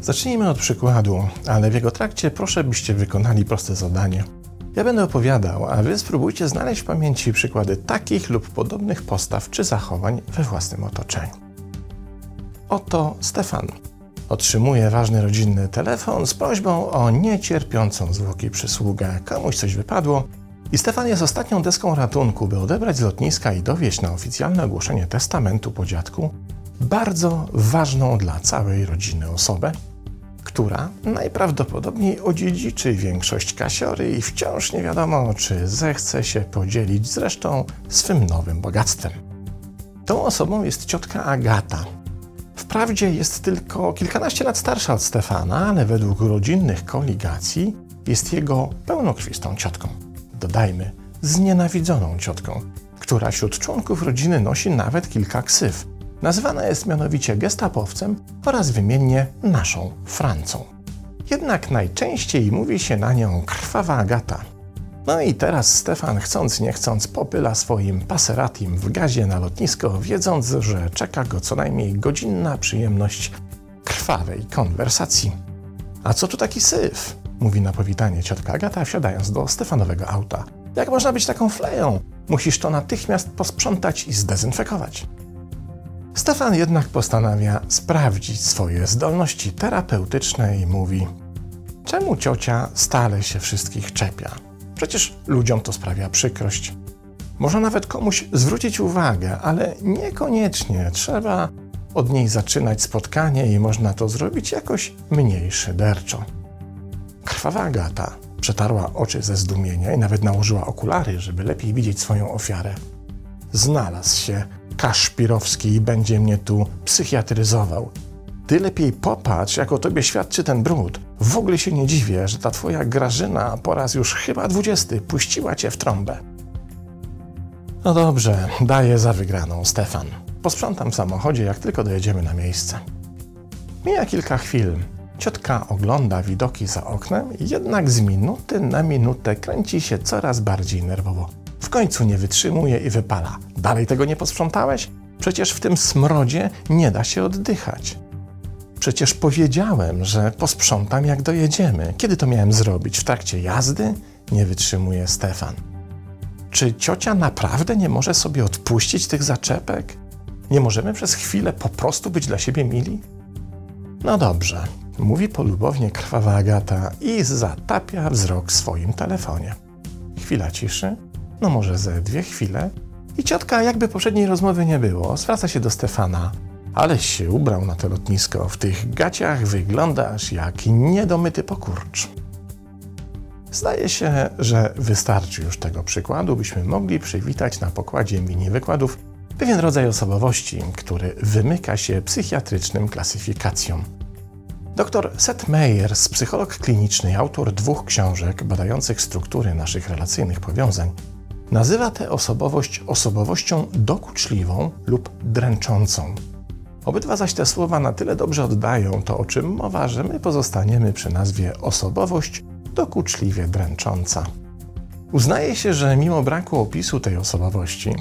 Zacznijmy od przykładu, ale w jego trakcie proszę byście wykonali proste zadanie. Ja będę opowiadał, a wy spróbujcie znaleźć w pamięci przykłady takich lub podobnych postaw czy zachowań we własnym otoczeniu. Oto Stefan. Otrzymuje ważny rodzinny telefon z prośbą o niecierpiącą zwłoki przysługę. Komuś coś wypadło i Stefan jest ostatnią deską ratunku, by odebrać z lotniska i dowieść na oficjalne ogłoszenie testamentu po dziadku bardzo ważną dla całej rodziny osobę, która najprawdopodobniej odziedziczy większość kasiory i wciąż nie wiadomo, czy zechce się podzielić z resztą swym nowym bogactwem. Tą osobą jest ciotka Agata. Wprawdzie jest tylko kilkanaście lat starsza od Stefana, ale według rodzinnych koligacji jest jego pełnokrwistą ciotką. Dodajmy, znienawidzoną ciotką, która wśród członków rodziny nosi nawet kilka ksyw, Nazywana jest mianowicie gestapowcem oraz wymiennie naszą Francą. Jednak najczęściej mówi się na nią krwawa Agata. No i teraz Stefan, chcąc nie chcąc, popyla swoim paseratim w gazie na lotnisko, wiedząc, że czeka go co najmniej godzinna przyjemność krwawej konwersacji. A co tu taki syf? Mówi na powitanie ciotka Agata, wsiadając do Stefanowego auta. Jak można być taką fleją? Musisz to natychmiast posprzątać i zdezynfekować. Stefan jednak postanawia sprawdzić swoje zdolności terapeutyczne i mówi: Czemu ciocia stale się wszystkich czepia? Przecież ludziom to sprawia przykrość. Może nawet komuś zwrócić uwagę, ale niekoniecznie trzeba od niej zaczynać spotkanie i można to zrobić jakoś mniej szyderczo. Krwawa Agata przetarła oczy ze zdumienia i nawet nałożyła okulary, żeby lepiej widzieć swoją ofiarę. Znalazł się Kaszpirowski i będzie mnie tu psychiatryzował. Ty lepiej popatrz, jak o tobie świadczy ten brud. W ogóle się nie dziwię, że ta twoja Grażyna po raz już chyba dwudziesty puściła cię w trąbę. No dobrze, daję za wygraną, Stefan. Posprzątam w samochodzie, jak tylko dojedziemy na miejsce. Mija kilka chwil. Ciotka ogląda widoki za oknem, jednak z minuty na minutę kręci się coraz bardziej nerwowo. W końcu nie wytrzymuje i wypala. Dalej tego nie posprzątałeś? Przecież w tym smrodzie nie da się oddychać. Przecież powiedziałem, że posprzątam jak dojedziemy. Kiedy to miałem zrobić? W trakcie jazdy? Nie wytrzymuje Stefan. Czy ciocia naprawdę nie może sobie odpuścić tych zaczepek? Nie możemy przez chwilę po prostu być dla siebie mili? No dobrze, mówi polubownie krwawa Agata i zatapia wzrok w swoim telefonie. Chwila ciszy no może ze dwie chwile. I ciotka, jakby poprzedniej rozmowy nie było, zwraca się do Stefana. Aleś się ubrał na to lotnisko. W tych gaciach wyglądasz jak niedomyty pokurcz. Zdaje się, że wystarczy już tego przykładu, byśmy mogli przywitać na pokładzie mini wykładów pewien rodzaj osobowości, który wymyka się psychiatrycznym klasyfikacjom. Dr Seth Meyers, psycholog kliniczny, autor dwóch książek badających struktury naszych relacyjnych powiązań, Nazywa tę osobowość osobowością dokuczliwą lub dręczącą. Obydwa zaś te słowa na tyle dobrze oddają to, o czym mowa, że my pozostaniemy przy nazwie osobowość dokuczliwie dręcząca. Uznaje się, że mimo braku opisu tej osobowości,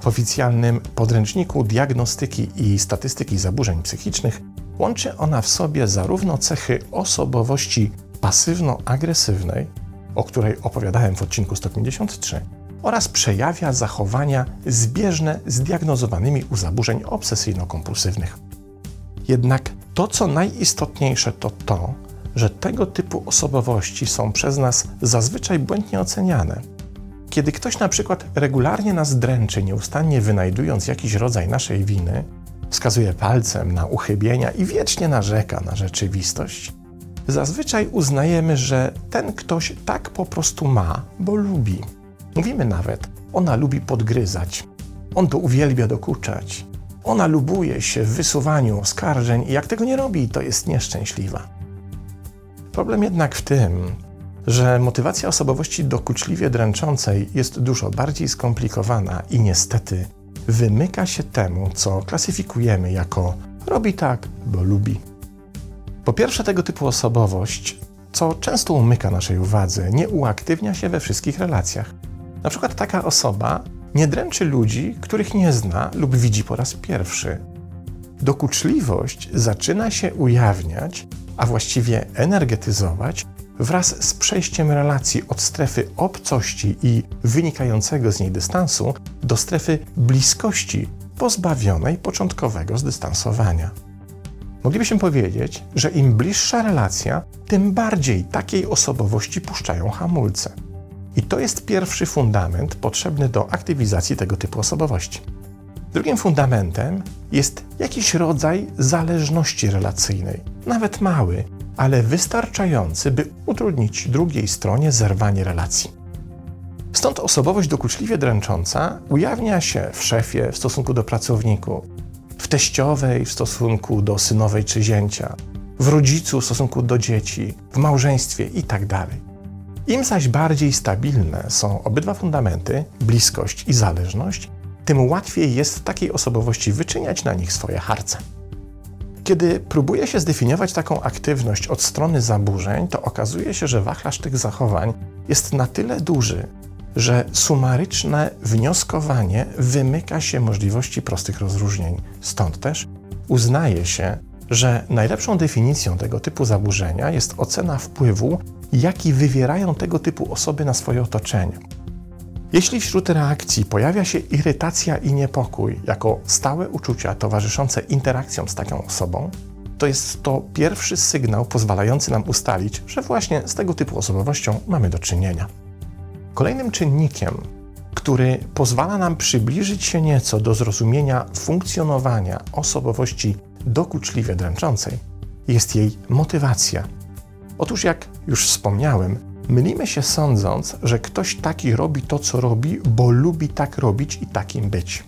w oficjalnym podręczniku diagnostyki i statystyki zaburzeń psychicznych łączy ona w sobie zarówno cechy osobowości pasywno-agresywnej, o której opowiadałem w odcinku 153, oraz przejawia zachowania zbieżne z diagnozowanymi u zaburzeń obsesyjno-kompulsywnych. Jednak to, co najistotniejsze, to to, że tego typu osobowości są przez nas zazwyczaj błędnie oceniane. Kiedy ktoś na przykład regularnie nas dręczy, nieustannie wynajdując jakiś rodzaj naszej winy, wskazuje palcem na uchybienia i wiecznie narzeka na rzeczywistość, zazwyczaj uznajemy, że ten ktoś tak po prostu ma, bo lubi. Mówimy nawet, ona lubi podgryzać, on to uwielbia dokuczać. Ona lubuje się w wysuwaniu oskarżeń i jak tego nie robi, to jest nieszczęśliwa. Problem jednak w tym, że motywacja osobowości dokuczliwie dręczącej jest dużo bardziej skomplikowana i niestety wymyka się temu, co klasyfikujemy jako robi tak, bo lubi. Po pierwsze, tego typu osobowość co często umyka naszej uwadze, nie uaktywnia się we wszystkich relacjach. Na przykład taka osoba nie dręczy ludzi, których nie zna lub widzi po raz pierwszy. Dokuczliwość zaczyna się ujawniać, a właściwie energetyzować wraz z przejściem relacji od strefy obcości i wynikającego z niej dystansu do strefy bliskości pozbawionej początkowego zdystansowania. Moglibyśmy powiedzieć, że im bliższa relacja, tym bardziej takiej osobowości puszczają hamulce. I to jest pierwszy fundament potrzebny do aktywizacji tego typu osobowości. Drugim fundamentem jest jakiś rodzaj zależności relacyjnej, nawet mały, ale wystarczający, by utrudnić drugiej stronie zerwanie relacji. Stąd osobowość dokuczliwie dręcząca ujawnia się w szefie w stosunku do pracowników, w teściowej w stosunku do synowej czy zięcia, w rodzicu w stosunku do dzieci, w małżeństwie itd. Im zaś bardziej stabilne są obydwa fundamenty, bliskość i zależność, tym łatwiej jest takiej osobowości wyczyniać na nich swoje harce. Kiedy próbuje się zdefiniować taką aktywność od strony zaburzeń, to okazuje się, że wachlarz tych zachowań jest na tyle duży, że sumaryczne wnioskowanie wymyka się możliwości prostych rozróżnień. Stąd też uznaje się, że najlepszą definicją tego typu zaburzenia jest ocena wpływu, jaki wywierają tego typu osoby na swoje otoczenie. Jeśli wśród reakcji pojawia się irytacja i niepokój jako stałe uczucia towarzyszące interakcjom z taką osobą, to jest to pierwszy sygnał pozwalający nam ustalić, że właśnie z tego typu osobowością mamy do czynienia. Kolejnym czynnikiem, który pozwala nam przybliżyć się nieco do zrozumienia funkcjonowania osobowości dokuczliwie dręczącej, jest jej motywacja. Otóż, jak już wspomniałem, mylimy się sądząc, że ktoś taki robi to, co robi, bo lubi tak robić i takim być.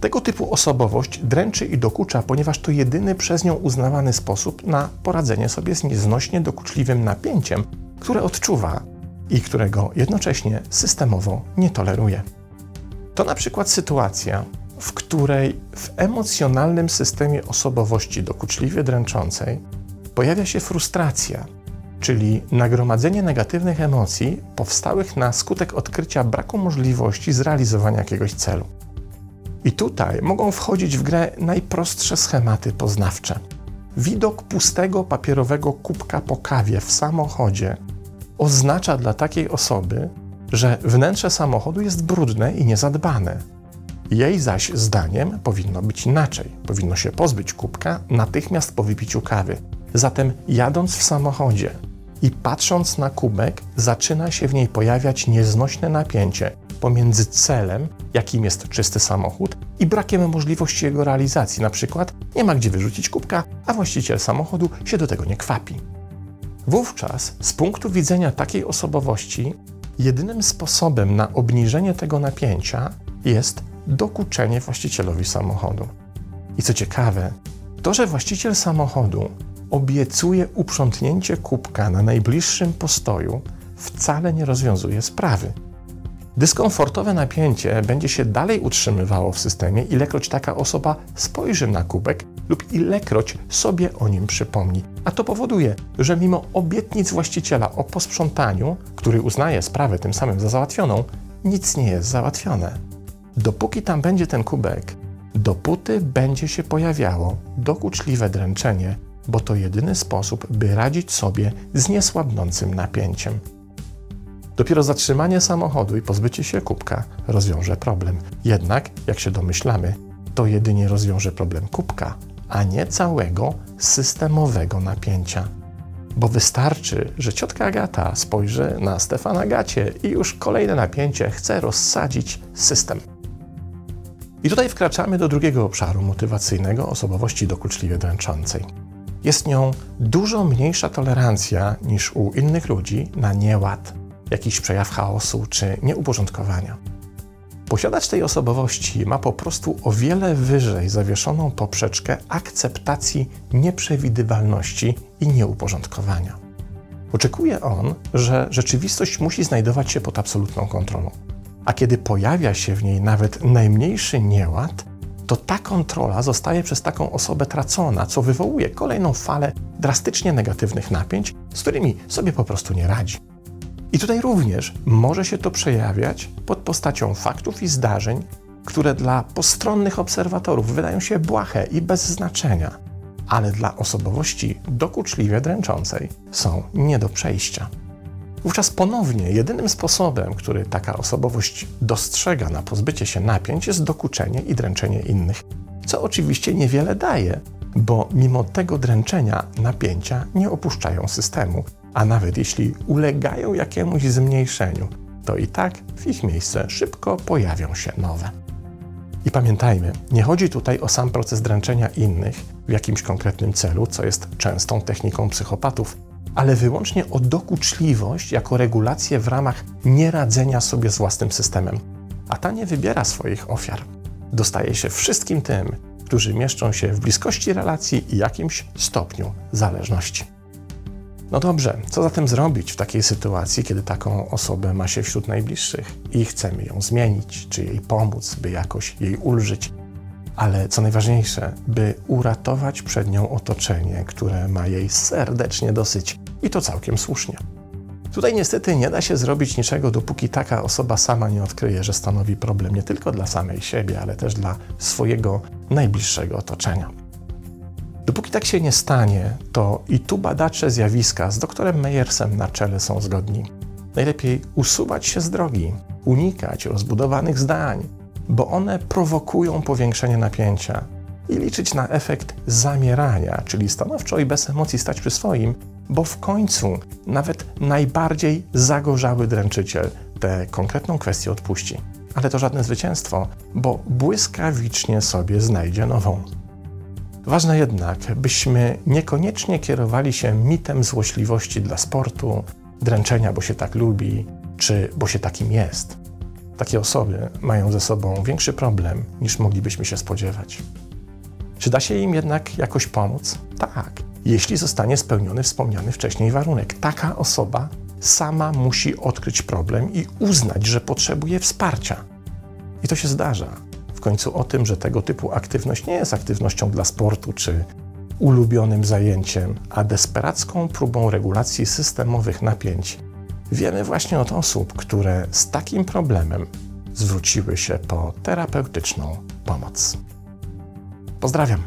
Tego typu osobowość dręczy i dokucza, ponieważ to jedyny przez nią uznawany sposób na poradzenie sobie z nieznośnie dokuczliwym napięciem, które odczuwa i którego jednocześnie systemowo nie toleruje. To na przykład sytuacja, w której w emocjonalnym systemie osobowości dokuczliwie dręczącej pojawia się frustracja, czyli nagromadzenie negatywnych emocji powstałych na skutek odkrycia braku możliwości zrealizowania jakiegoś celu. I tutaj mogą wchodzić w grę najprostsze schematy poznawcze. Widok pustego papierowego kubka po kawie w samochodzie oznacza dla takiej osoby, że wnętrze samochodu jest brudne i niezadbane. Jej zaś zdaniem powinno być inaczej. Powinno się pozbyć kubka natychmiast po wypiciu kawy. Zatem jadąc w samochodzie i patrząc na kubek, zaczyna się w niej pojawiać nieznośne napięcie pomiędzy celem, jakim jest czysty samochód, i brakiem możliwości jego realizacji. Na przykład nie ma gdzie wyrzucić kubka, a właściciel samochodu się do tego nie kwapi. Wówczas, z punktu widzenia takiej osobowości, jedynym sposobem na obniżenie tego napięcia jest dokuczenie właścicielowi samochodu. I co ciekawe, to, że właściciel samochodu obiecuje uprzątnięcie kubka na najbliższym postoju, wcale nie rozwiązuje sprawy. Dyskomfortowe napięcie będzie się dalej utrzymywało w systemie, ilekroć taka osoba spojrzy na kubek lub ilekroć sobie o nim przypomni. A to powoduje, że mimo obietnic właściciela o posprzątaniu, który uznaje sprawę tym samym za załatwioną, nic nie jest załatwione. Dopóki tam będzie ten kubek, dopóty będzie się pojawiało dokuczliwe dręczenie, bo to jedyny sposób, by radzić sobie z niesłabnącym napięciem. Dopiero zatrzymanie samochodu i pozbycie się kubka rozwiąże problem. Jednak, jak się domyślamy, to jedynie rozwiąże problem kubka, a nie całego systemowego napięcia. Bo wystarczy, że ciotka Agata spojrzy na Stefana Gacie i już kolejne napięcie chce rozsadzić system. I tutaj wkraczamy do drugiego obszaru motywacyjnego osobowości dokuczliwie dręczącej. Jest nią dużo mniejsza tolerancja niż u innych ludzi na nieład, jakiś przejaw chaosu czy nieuporządkowania. Posiadacz tej osobowości ma po prostu o wiele wyżej zawieszoną poprzeczkę akceptacji nieprzewidywalności i nieuporządkowania. Oczekuje on, że rzeczywistość musi znajdować się pod absolutną kontrolą. A kiedy pojawia się w niej nawet najmniejszy nieład, to ta kontrola zostaje przez taką osobę tracona, co wywołuje kolejną falę drastycznie negatywnych napięć, z którymi sobie po prostu nie radzi. I tutaj również może się to przejawiać pod postacią faktów i zdarzeń, które dla postronnych obserwatorów wydają się błahe i bez znaczenia, ale dla osobowości dokuczliwie dręczącej są nie do przejścia. Wówczas ponownie jedynym sposobem, który taka osobowość dostrzega na pozbycie się napięć, jest dokuczenie i dręczenie innych, co oczywiście niewiele daje, bo mimo tego dręczenia napięcia nie opuszczają systemu, a nawet jeśli ulegają jakiemuś zmniejszeniu, to i tak w ich miejsce szybko pojawią się nowe. I pamiętajmy, nie chodzi tutaj o sam proces dręczenia innych w jakimś konkretnym celu, co jest częstą techniką psychopatów, ale wyłącznie o dokuczliwość jako regulację w ramach nieradzenia sobie z własnym systemem. A ta nie wybiera swoich ofiar. Dostaje się wszystkim tym, którzy mieszczą się w bliskości relacji i jakimś stopniu zależności. No dobrze, co zatem zrobić w takiej sytuacji, kiedy taką osobę ma się wśród najbliższych i chcemy ją zmienić, czy jej pomóc, by jakoś jej ulżyć? Ale co najważniejsze, by uratować przed nią otoczenie, które ma jej serdecznie dosyć i to całkiem słusznie. Tutaj niestety nie da się zrobić niczego, dopóki taka osoba sama nie odkryje, że stanowi problem nie tylko dla samej siebie, ale też dla swojego najbliższego otoczenia. Dopóki tak się nie stanie, to i tu badacze zjawiska z doktorem Meyersem na czele są zgodni. Najlepiej usuwać się z drogi, unikać rozbudowanych zdań, bo one prowokują powiększenie napięcia i liczyć na efekt zamierania, czyli stanowczo i bez emocji stać przy swoim, bo w końcu nawet najbardziej zagorzały dręczyciel tę konkretną kwestię odpuści. Ale to żadne zwycięstwo, bo błyskawicznie sobie znajdzie nową. Ważne jednak, byśmy niekoniecznie kierowali się mitem złośliwości dla sportu, dręczenia, bo się tak lubi, czy bo się takim jest. Takie osoby mają ze sobą większy problem niż moglibyśmy się spodziewać. Czy da się im jednak jakoś pomóc? Tak, jeśli zostanie spełniony wspomniany wcześniej warunek. Taka osoba sama musi odkryć problem i uznać, że potrzebuje wsparcia. I to się zdarza. W końcu o tym, że tego typu aktywność nie jest aktywnością dla sportu czy ulubionym zajęciem, a desperacką próbą regulacji systemowych napięć Wiemy właśnie od osób, które z takim problemem zwróciły się po terapeutyczną pomoc. Pozdrawiam.